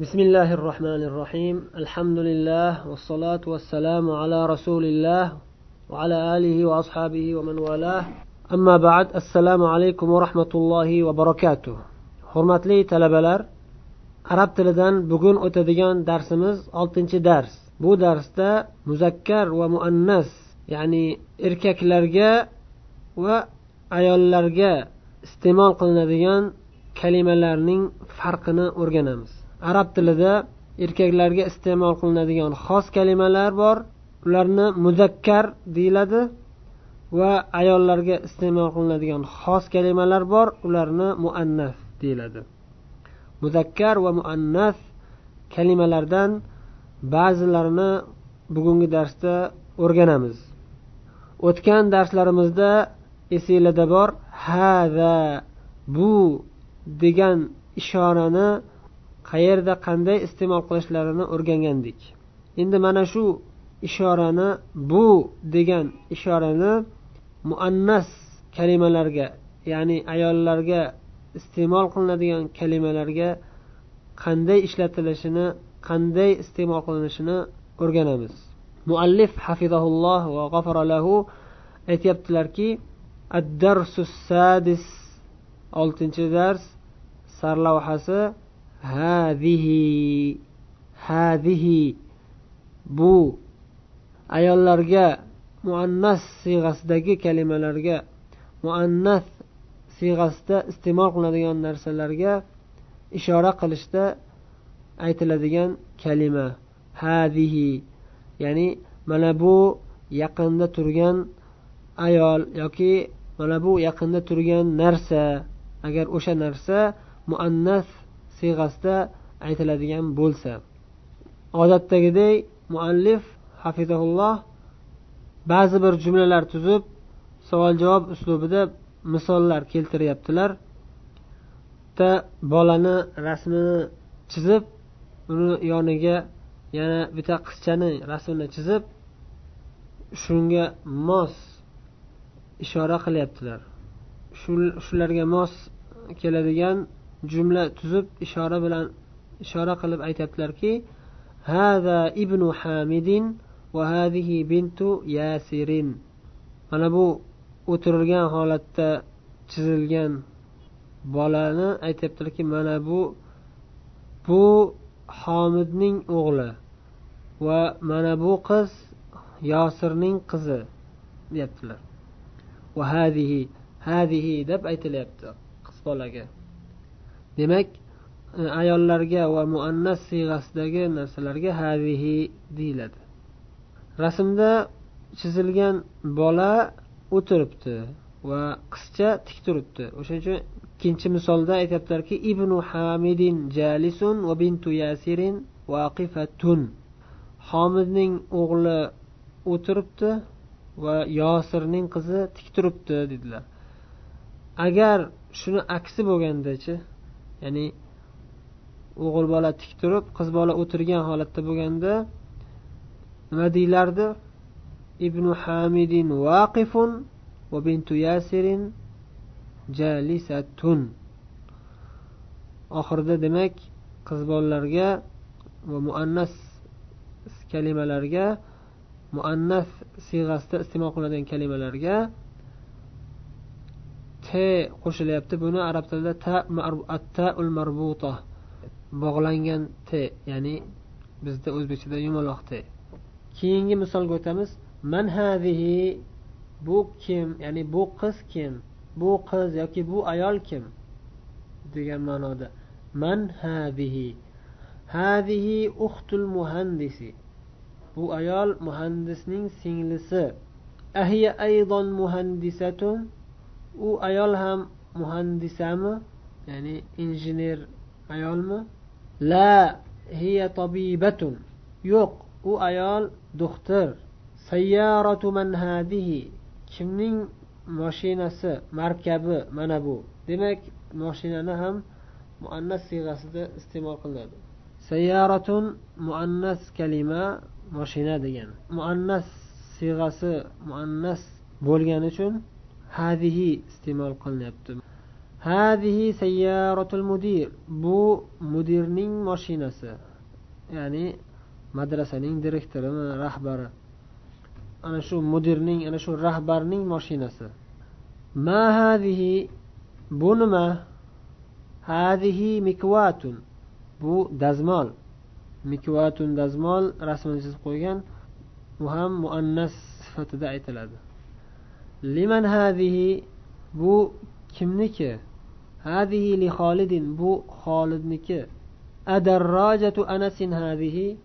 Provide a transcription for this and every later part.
بسم الله الرحمن الرحيم الحمد لله والصلاة والسلام على رسول الله وعلى آله وأصحابه ومن والاه أما بعد السلام عليكم ورحمة الله وبركاته hurmatli talabalar arab tilidan bugun o'tadigan darsimiz oltinchi dars bu darsda muzakkar va muannas ya'ni erkaklarga va ayollarga iste'mol qilinadigan kalimalarning farqini o'rganamiz Arab tilida erkaklarga iste'mol qilinadigan xos kalimalar bor. Ularni muzakkar deyiladi va ayollarga iste'mol qilinadigan xos kalimalar bor. Ularni muannas deyiladi. Muzakkar va muannas kalimalardan ba'zilarini bugungi darsda o'rganamiz. O'tgan darslarimizda esinglarda bor hada bu degan ishorani qayerda qanday iste'mol qilishlarini o'rgangandik. Endi mana shu ishorani bu degan ishorani muannas kalimalarga ya'ni ayollarga iste'mol qilinadigan kalimalarga qanday ishlatilishini qanday iste'mol qilinishini o'rganamiz. Muallif hafizahulloh va g'afara lahu aytyaptilarki addarsu sadis oltinchi dars sarlavhasi hadihi hadihi bu ayollarga muannas siyg'asidagi kalimalarga muannas siyg'asida iste'mol qilinadigan narsalarga ishora qilishda aytiladigan kalima. Hadihi ya'ni mana bu yaqinda turgan ayol yoki mana bu yaqinda turgan narsa agar o'sha narsa muannas siyg'asida aytiladigan bo'lsa. Odatdagidek muallif hafizahulloh ba'zi bir jumlalar tuzib savol javob uslubida misollar keltiryaptilar. Bitta bolani rasmini chizib uni yoniga yana bitta qizchani rasmini chizib shunga mos ishora qilyaptilar. Shularga mos keladigan jumla tuzib ishora bilan ishora qilib aytyaptilarki hada ibnu hamidin va hadihi bintu yasirin. Mana bu o'tirilgan holatda chizilgan bolani aytyaptilarki mana bu bu homidning o'g'li va mana bu qiz yosirning qizi deyaptilar. Va hadihi hadihi deb aytilyapti qiz bolaga. Demak e, ayollarga va muannas siyg'asidagi narsalarga hazihi deyiladi. Rasmda chizilgan bola o'tiribdi va qizcha tik turibdi. O'shaning uchun ikkinchi misolda aytyaptilarki ibnu hamidin jalisun va bintu yasirin vaqifatun homidning o'g'li o'tiribdi va yosirning qizi tik turibdi dedilar. Agar shuni aksi bo'lgandachi ya'ni o'g'il bola tik turib qiz bola o'tirgan holatda bo'lganda nima deyilardi ibnu hamidin vaqifun va bintu yasirin jalisatun. Oxirida demak qiz bolalarga va muannas kalimalarga muannas siyg'asida iste'mol qilinadigan kalimalarga t qo'shilyapti. Buni arab tilida ta atta ul marbuta. Bog'langan t ya'ni bizda o'zbekchada yumaloq t. Keyingi misolga o'tamiz. Man hazihi bu kim? Ya'ni bu qiz kim? Bu qiz yoki bu ayol kim? degan ma'noda. Man hazihi. Hazihi uxtul muhandisi. Bu ayol muhandisning singlisi. Ahiya aydon muhandisatun u ayol ham muhandisami? Ya'ni injener ayolmi? La hiya tabibatun. Yo'q u ayol doktor sayyaratu man hadihi. Kimning mashinasi markabi mana bu. Demak mashinani ham muannas siyg'asida iste'mol qilinadi. Sayyaratun muannas kalima mashina degan. Muannas siyg'asi muannas bo'lgani uchun hadihi iste'mol qilinyapti. Hadihi sayyaratul mudir. Bu mudirning mashinasi ya'ni madrasaning direktorimi rahbari. Ana shu mudirning ana shu rahbarning mashinasi. Ma hadihi? Bu nima? Hadihi mikvatun. Bu dazmol. Mikvatun dazmol rasmini chizib qo'ygan. U ham muannas sifatida aytiladi. Liman hadihi bu kimniki? Hadihi li xolidin bu xolidniki. Adarrojatu anasin hadihi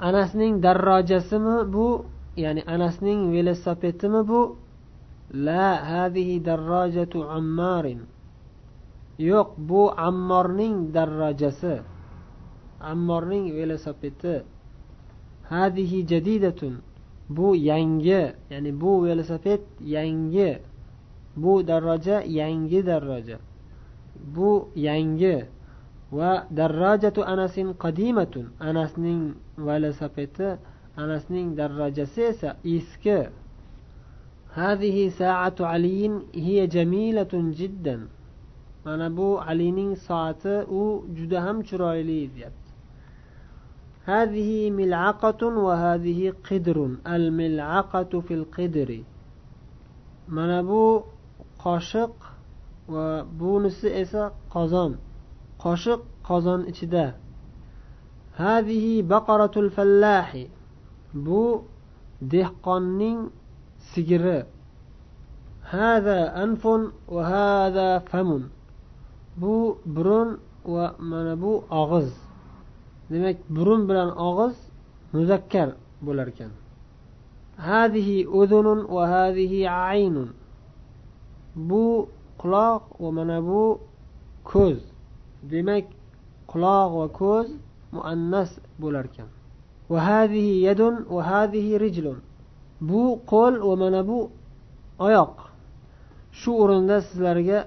anasning darrojasimi bu? Ya'ni anasning velosipedimi bu? La hadihi darrojatu ammarin. Yo'q bu ammorning darrojasi. Ammorning velosipedi. Hadihi jadidatun. bu yangi ya'ni bu velosiped yangi bu darroja yangi darroja bu yangi va darrojatu anasin qadimatun anasning velosipedi anasning darrojasi esa eski هذه ساعة علي هي جميلة جدا mana bu alining soati u juda ham chiroyli deyapti هذه ملعقة وهذه قدر. الملعقة في القدر. منبو قاشق وبونس إسا قزان قاشق قزان إتداء هذه بقرة الفلاح. بو دهقانين سجر هذا أنف وهذا فم. بو برون ومن أبو أغز. Demak burun bilan og'iz muzakkar bo'lar ekan. Hadihi udunun va hadihi aynun bu quloq va mana bu ko'z. Demak quloq va ko'z muannas bo'lar ekan. Va hadihi yadun va hadihi rijlun. Bu qo'l va mana bu oyoq. Shu o'rinda sizlarga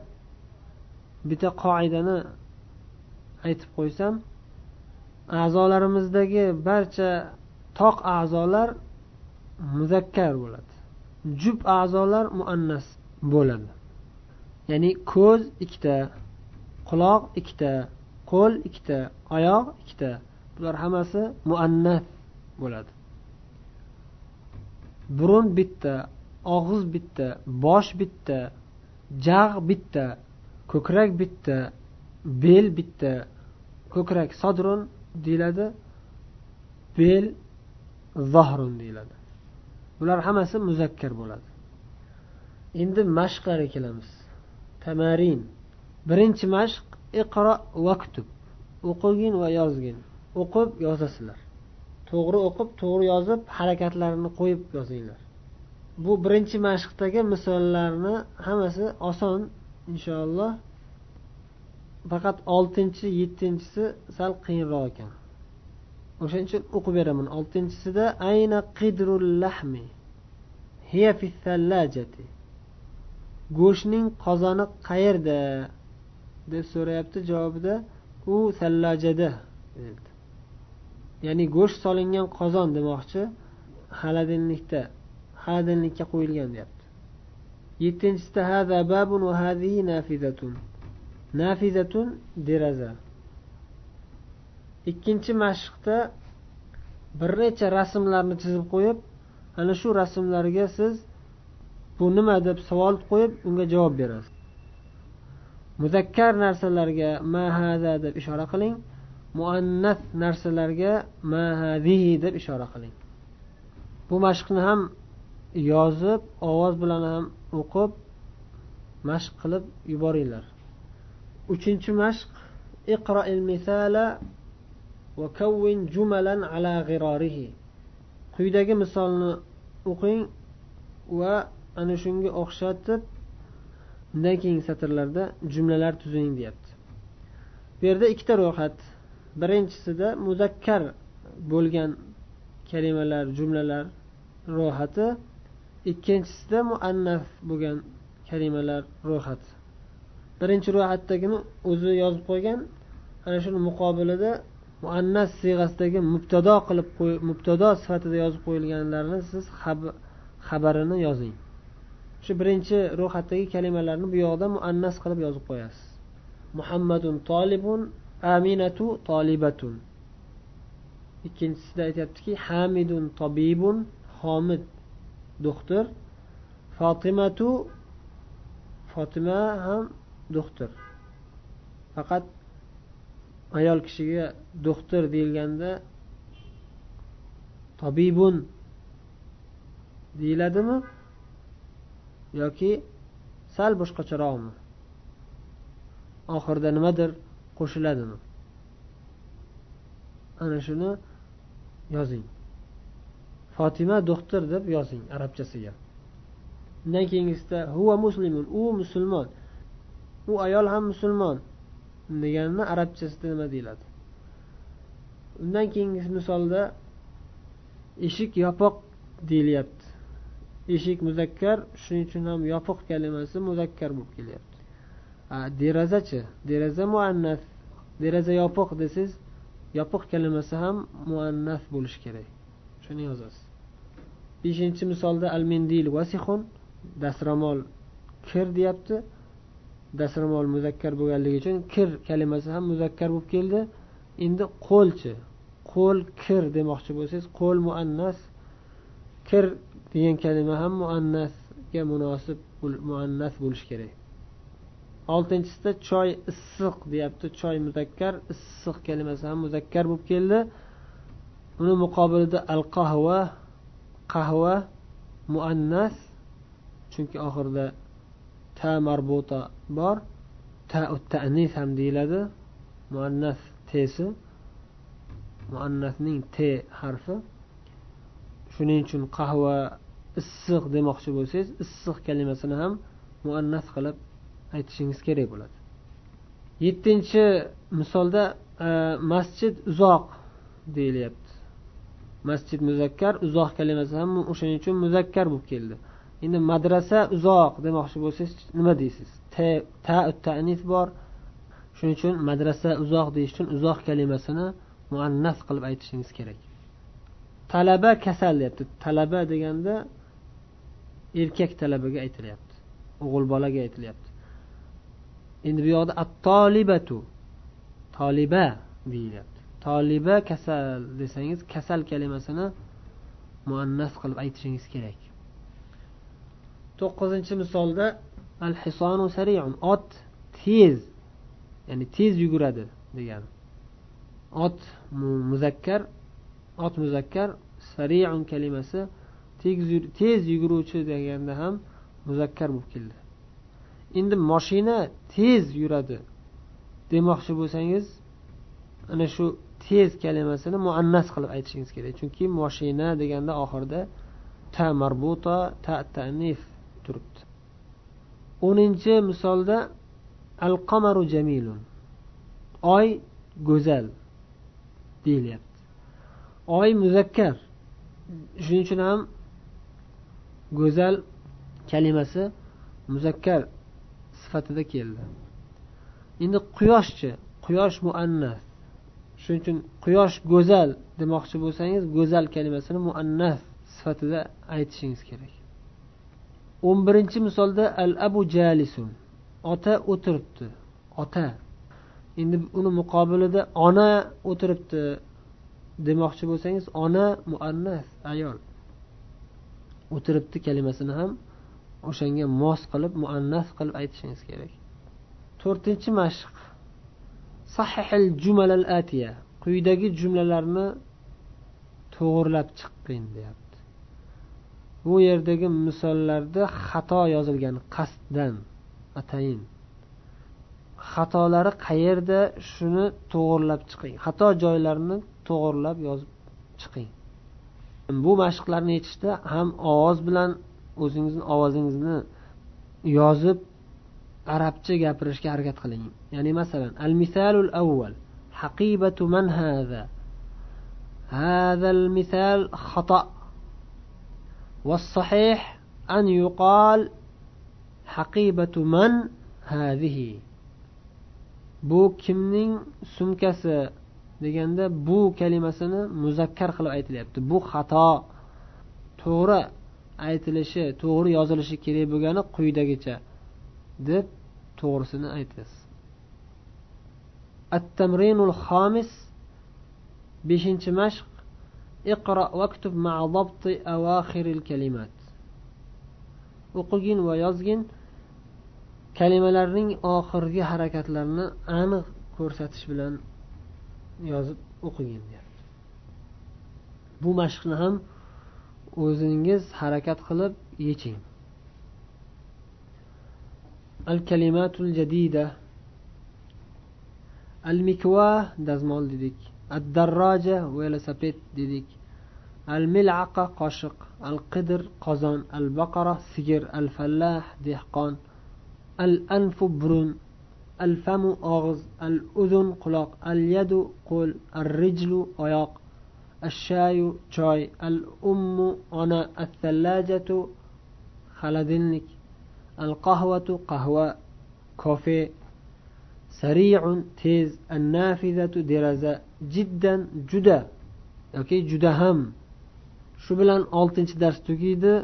bitta qoidani aytib qo'ysam a'zolarimizdagi barcha toq a'zolar muzakkar bo'ladi. Jub a'zolar muannas bo'ladi. Ya'ni ko'z ikkita quloq ikkita qo'l ikkita oyoq ikkita. Bular hammasi muannas bo'ladi. Burun bitta og'iz bitta bosh bitta jag' bitta ko'krak bitta bel bitta ko'krak sodrun deyiladi. Bel zohrun deyiladi. Bular hammasi muzakkar bo'ladi. Endi mashqlarga kelamiz. Tamarin. Birinchi mashq iqro va kutub. O'qigin va yozgin. O'qib yozasizlar. To'g'ri o'qib to'g'ri yozib harakatlarini qo'yib yozinglar. Bu birinchi mashqdagi misollarni hammasi oson inshaalloh. Faqat oltinchi yettinchisi sal qiyinroq ekan. O'shaning uchun o'qib beraman. Oltinchisida ayna qidrul lahmi hiya fi go'shtning qozoni qayerda? deb so'rayapti. Javobida u sallajada ya'ni go'sht solingan qozon demoqchi. Xolodilnikda xolodilnikka qo'yilgan deyapti. Yettinchisida nafizatun deraza. Ikkinchi mashqda bir necha rasmlarni chizib qo'yib ana shu rasmlarga siz bu nima deb savol qo'yib unga javob berasiz. Muzakkar narsalarga ma hada deb ishora qiling. Muannas narsalarga ma hadihi deb ishora qiling. Bu mashqni ham yozib ovoz bilan ham o'qib mashq qilib yuboringlar. Uchinchi mashq iqroil misala va kavvin jumalan ala g'irorihi quyidagi misolni o'qing va ana shunga o'xshatib undan keyingi satrlarda jumlalar tuzing deyapti. Bu yerda ikkita ro'yxat. Birinchisida muzakkar bo'lgan kalimalar jumlalar ro'yxati. Ikkinchisida muannas bo'lgan kalimalar ro'yxati. Birinchi ro'yxatdagini o'zi yozib qo'ygan. Ana shuni muqobilida muannas siyg'asidagi mubtado qilib mubtado sifatida yozib qo'yilganlarini siz xabarini yozing. Shu birinchi ro'yxatdagi kalimalarni bu yoqda muannas qilib yozib qo'yasiz. Muhammadun tolibun aminatu tolibatun. Ikkinchisida aytyaptiki hamidun tobibun homid doktor. Fotimatu fotima ham do'xtir. Faqat ayol kishiga do'xtir deyilganda tobibun deyiladimi yoki sal boshqacharoqmi? Oxirida nimadir qo'shiladimi? Ana shuni yozing. Fotima do'xtir deb yozing arabchasiga. Undan keyingisida huva muslimun u musulmon. U ayol ham musulmon. Deganini arabchasida nima deyiladi? Undan keyingi misolda eshik yopiq deyilyapti. Eshik muzakkar shuning uchun ham yopiq kalimasi muzakkar bo'lib kelyapti. Derazachi deraza muannas deraza yopiq desangiz yopiq kalimasi ham muannas bo'lishi kerak. Shuni yozasiz. Beshinchi misolda al mendil vasixun dastro'mol kir deyapti. Dasrmol muzakkar bo'lganligi uchun kir kalimasi ham muzakkar bo'lib keldi. Endi qo'lchi qo'l kir demoqchi bo'lsangiz qo'l muannas kir degan kalima ham muannasga munosib muannas bo'lishi kerak. Oltinchisida choy issiq deyapti. Choy muzakkar issiq kalimasi ham muzakkar bo'lib keldi. Uni muqobilida al qahva qahva muannas. Chunki oxirida ta marbuta bor ta tanis ham deyiladi. Muannas tesi muannasning te harfi. Shuning uchun qahva issiq demoqchi bo'lsangiz issiq kalimasini ham muannas qilib aytishingiz kerak bo'ladi. Yettinchi misolda e, masjid uzoq deyilyapti. Masjid muzakkar uzoq kalimasi ham o'shaning uchun muzakkar bo'lib keldi. Endi madrasa uzoq demoqchi bo'lsangiz nima deysiz? Ta tanis bor. Shuning uchun madrasa uzoq deyish uchun uzoq kalimasini muannas qilib aytishingiz kerak. Talaba kasal deyapti. Talaba deganda erkak talabaga aytilyapti. O'g'il bolaga aytilyapti. Endi bu yoqda at tolibatu toliba deyilyapti. Toliba kasal desangiz kasal kalimasini muannas qilib aytishingiz kerak. To'qqizinchi misolda al hisonu sariun. Ot tez ya'ni tez yuguradi degani ot muzakkar ot muzakkar sariun kalimasi tez yuguruvchi deganda ham muzakkar bo'lib keldi. Endi moshina tez yuradi. Demoqchi bo'lsangiz ana shu tez kalimasini muannas qilib aytishingiz kerak. Chunki moshina deganda oxirida ta marbuta ta tanif turibdi. O'ninchi misolda al qamaru jamilun. Oy go'zal deyilyapti. Oy muzakkar. Shuning uchun ham go'zal kalimasi muzakkar sifatida keldi. Endi quyoshchi quyosh muannas. Shuning uchun quyosh go'zal demoqchi bo'lsangiz go'zal kalimasini muannas sifatida aytishingiz kerak. O'n birinchi misolda al abu jalisun. Ota o'tiribdi. Ota. Endi uni muqobilida ona o'tiribdi. Demoqchi bo'lsangiz ona muannas ayol. O'tiribdi kalimasini ham o'shanga mos qilib muannas qilib aytishingiz kerak. To'rtinchi mashq. Sahihil jumal al atiya. Quyidagi jumlalarni to'g'irlab chiqing deyapti. bu yerdagi misollarda xato yozilgan qasddan atayin. Xatolari qayerda shuni to'g'irlab chiqing. Xato joylarini to'g'irlab yozib chiqing. Bu mashqlarni yechishda ham ovoz bilan o'zingizni ovozingizni yozib arabcha gapirishga harakat qiling. Ya'ni masalan al misalul avval haqibatu man hada hada al misal xato. والصحيح أن يقال حقيبة من هذه bu kimning sumkasi deganda bu kalimasini muzakkar qilib aytilyapti bu xato to'g'ri aytilishi to'g'ri yozilishi kerak bo'lgani quyidagicha deb to'g'risini aytasiz التمرين الخامس beshinchi mashq اقرأ واكتب مع ضبط أواخر الكلمات o'qigin va yozgin kalimalarning oxirgi harakatlarini aniq ko'rsatish bilan yozib o'qigin deyapti bu mashqni ham o'zingiz harakat qilib yeching al kalimatul jadida al mikva dazmol dedik الدراجة ويلسابيت ديديك. الملعقة قاشق القدر قزان البقرة سجر الفلاح دهقان الأنف برون الفم أغز الأذن قلاق اليد قول الرجل أياق الشاي شاي الأم أنا الثلاجة خلدنك القهوة قهوة كوفي sari'un tez annafizatu deraza jiddan juda yoki juda ham shu bilan oltinchi dars tugaydi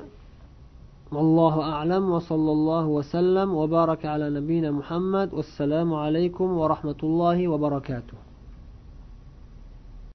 والله أعلم وصلى الله وسلم وبارك على نبينا محمد والسلام عليكم ورحمة الله وبركاته